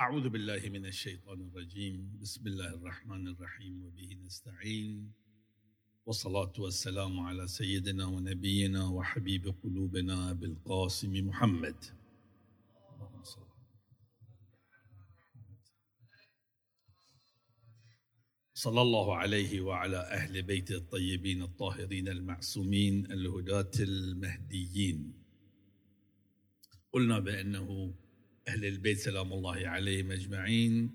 أعوذ بالله من الشيطان الرجيم. بسم الله الرحمن الرحيم وبه نستعين. والصلاة والسلام على سيدنا ونبينا وحبيب قلوبنا بالقاسم محمد. صلى الله عليه وعلى أهل بيته الطيبين الطاهرين المعصومين الهداة المهديين. قلنا بأنه أهل البيت سلام الله عليهم أجمعين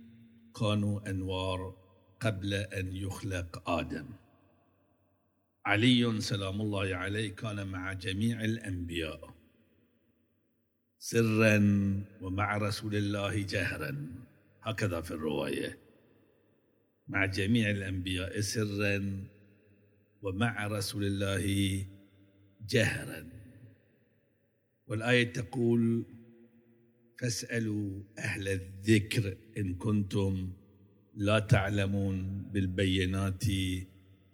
كانوا أنوار قبل أن يخلق آدم. علي سلام الله عليه كان مع جميع الأنبياء. سرا ومع رسول الله جهرا. هكذا في الرواية. مع جميع الأنبياء سرا ومع رسول الله جهرا. والآية تقول فاسألوا أهل الذكر إن كنتم لا تعلمون بالبينات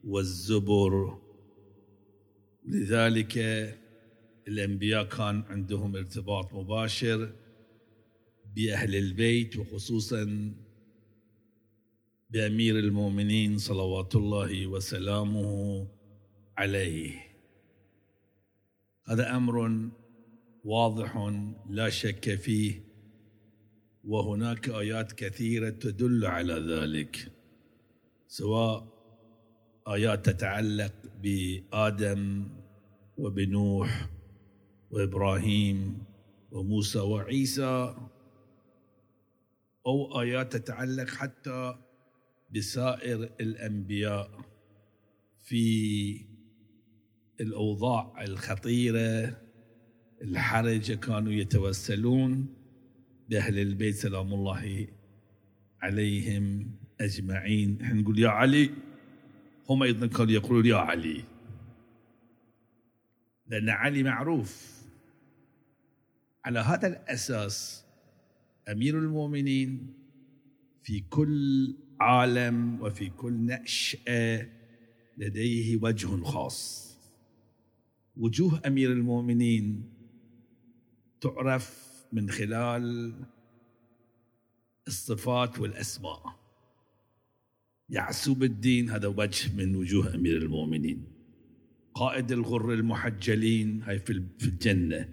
والزبر. لذلك الأنبياء كان عندهم ارتباط مباشر بأهل البيت وخصوصا بأمير المؤمنين صلوات الله وسلامه عليه. هذا أمر واضح لا شك فيه وهناك آيات كثيرة تدل على ذلك سواء آيات تتعلق بآدم وبنوح وإبراهيم وموسى وعيسى أو آيات تتعلق حتى بسائر الأنبياء في الأوضاع الخطيرة الحرجة كانوا يتوسلون بأهل البيت سلام الله عليهم أجمعين. إحنا نقول يا علي هم أيضا كانوا يقولون يا علي. لأن علي معروف على هذا الأساس أمير المؤمنين في كل عالم وفي كل نشأة لديه وجه خاص. وجوه أمير المؤمنين تعرف من خلال الصفات والأسماء. يعسوب الدين هذا وجه من وجوه أمير المؤمنين. قائد الغر المحجلين هاي في الجنة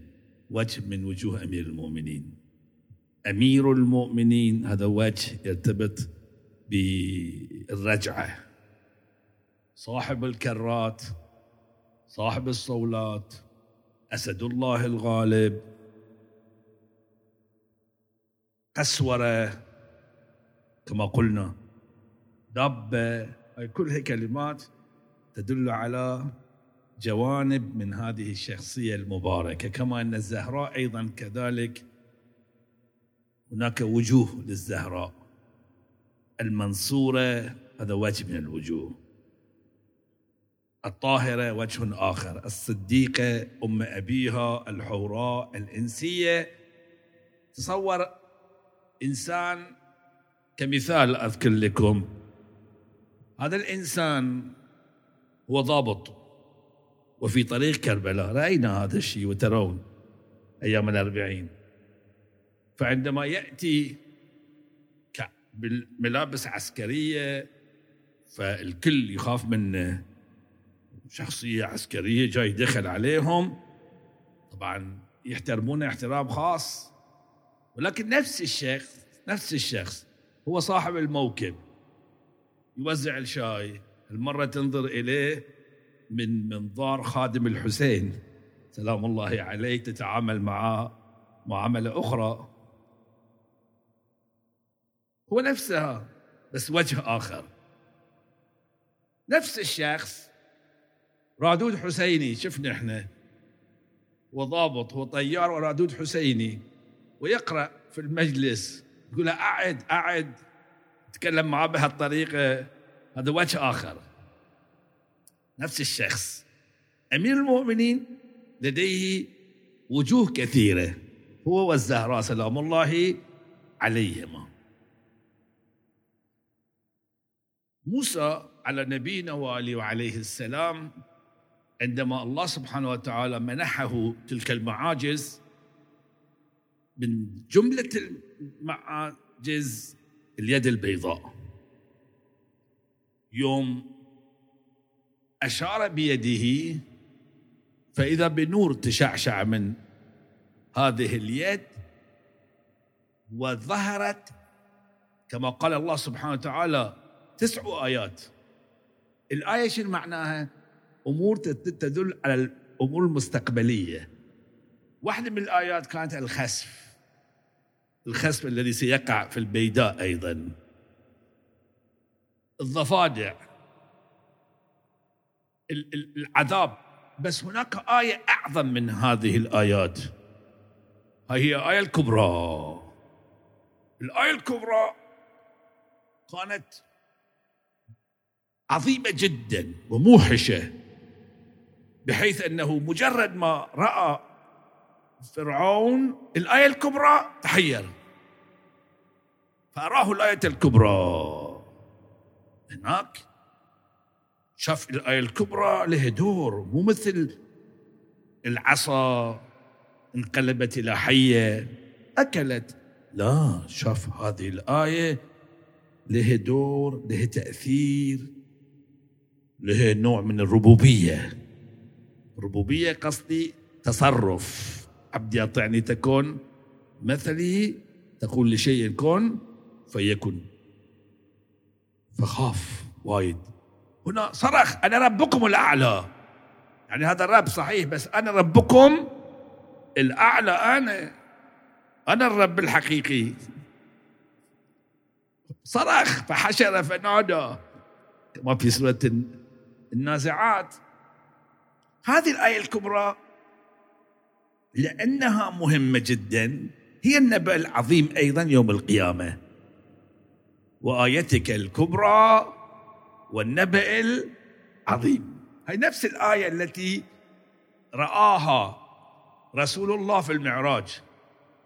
وجه من وجوه أمير المؤمنين. أمير المؤمنين هذا وجه يرتبط بالرجعة. صاحب الكرات صاحب الصولات أسد الله الغالب قسوره كما قلنا. دابه هاي كلها كلمات تدل على جوانب من هذه الشخصية المباركة. كما أن الزهراء أيضا كذلك هناك وجوه للزهراء. المنصورة هذا وجه من الوجوه. الطاهرة وجه آخر. الصديقة أم أبيها الحوراء الإنسية. تصور إنسان كمثال أذكر لكم هذا الإنسان هو ضابط وفي طريق كربلاء. رأينا هذا الشيء وترون أيام الأربعين. فعندما يأتي بالملابس عسكرية فالكل يخاف منه شخصية عسكرية جاي دخل عليهم. طبعا يحترمونه احترام خاص. ولكن نفس الشخص نفس الشخص هو صاحب الموكب. يوزع الشاي المرة تنظر إليه من منظار خادم الحسين. سلام الله عليه تتعامل معه معاملة أخرى. هو نفسها بس وجه آخر. نفس الشخص رادود حسيني شفنا إحنا. وضابط هو طيار ورادود حسيني. ويقرأ في المجلس. يقول له أعد أعد. تكلم معاه بهالطريقة. هذا وجه آخر. نفس الشخص. أمير المؤمنين لديه وجوه كثيرة. هو والزهراء سلام الله عليهما. موسى على نبينا وآله وعليه السلام عندما الله سبحانه وتعالى منحه تلك المعاجز من جملة جز اليد البيضاء. يوم أشار بيده فإذا بنور تشعشع من هذه اليد وظهرت كما قال الله سبحانه وتعالى تسع آيات. الآية شنو معناها؟ أمور تدل على الأمور المستقبلية. واحدة من الآيات كانت الخسف. الخسف الذي سيقع في البيداء أيضا. الضفادع. العذاب. بس هناك آية أعظم من هذه الآيات. هاي هي الآية الكبرى. الآية الكبرى كانت عظيمة جدا وموحشة بحيث أنه مجرد ما رأى فرعون الآية الكبرى تحير. فأراه الآية الكبرى. هناك شاف الآية الكبرى له دور مو مثل العصا انقلبت إلى حية أكلت. لا شاف هذه الآية له دور له تأثير له نوع من الربوبية. ربوبية قصدي تصرف. عبدي أطعني تكون مثلي تقول لشيء كن فيكن. فخاف وايد. هنا صرخ أنا ربكم الأعلى. يعني هذا الرب صحيح بس أنا ربكم الأعلى. أنا أنا الرب الحقيقي. صرخ فحشر فنادى. كما في سورة النازعات. هذه الآية الكبرى لأنها مهمة جدا. هي النبأ العظيم أيضا يوم القيامة. وآيتك الكبرى والنبأ العظيم. هي نفس الآية التي رآها رسول الله في المعراج.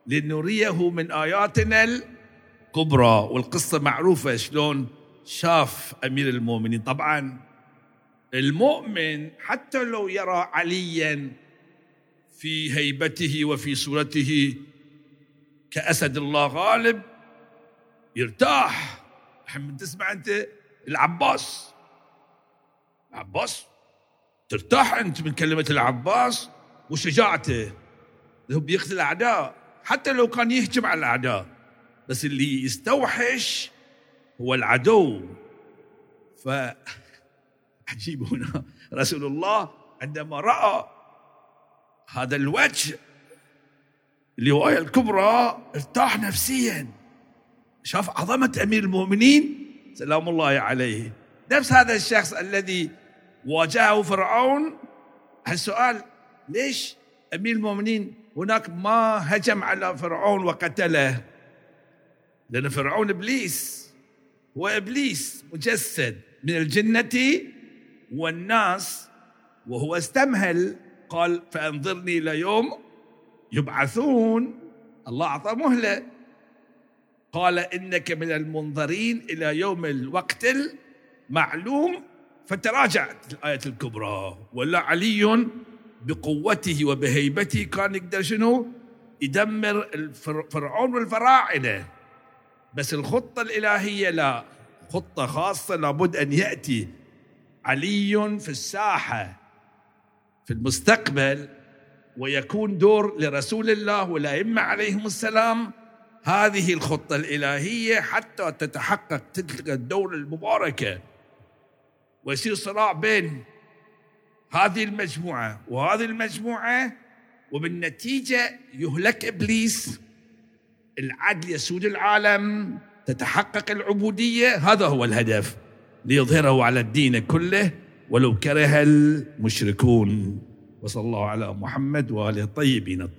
لنريه من آياتنا الكبرى والقصة معروفة شلون شاف أمير المؤمنين. طبعا المؤمن حتى لو يرى عليا في هيبته وفي صورته كأسد الله غالب يرتاح. من تسمع أنت؟ العباس. العباس ترتاح أنت من كلمة العباس وشجاعته. هو بيقتل الأعداء حتى لو كان يهجم على الأعداء. بس اللي يستوحش هو العدو. ف عجيب هنا. رسول الله عندما رأى هذا الوجه اللي الكبرى ارتاح نفسيا. شاف عظمة أمير المؤمنين سلام الله عليه. نفس هذا الشخص الذي واجهه فرعون. السؤال ليش أمير المؤمنين هناك ما هجم على فرعون وقتله؟ لأن فرعون إبليس هو إبليس مجسد من الجنة والناس وهو استمهل. قال فأنظرني إلى يوم يبعثون الله أعطى مهلة. قال إنك من المنظرين إلى يوم الوقت المعلوم فتراجعت الآية الكبرى. ولا علي بقوته وبهيبته كان يقدر شنو؟ يدمر فرعون والفراعنة. بس الخطة الإلهية لا خطة خاصة لابد أن يأتي علي في الساحة في المستقبل ويكون دور لرسول الله والأئمة عليهم السلام. هذه الخطة الإلهية حتى تتحقق تلك الدولة المباركة. ويصير صراع بين هذه المجموعة وهذه المجموعة وبالنتيجة يهلك إبليس العدل يسود العالم تتحقق العبودية. هذا هو الهدف ليظهره على الدين كله. ولو كره المشركون. وصلى الله على محمد وآله الطيبين الطاهرين.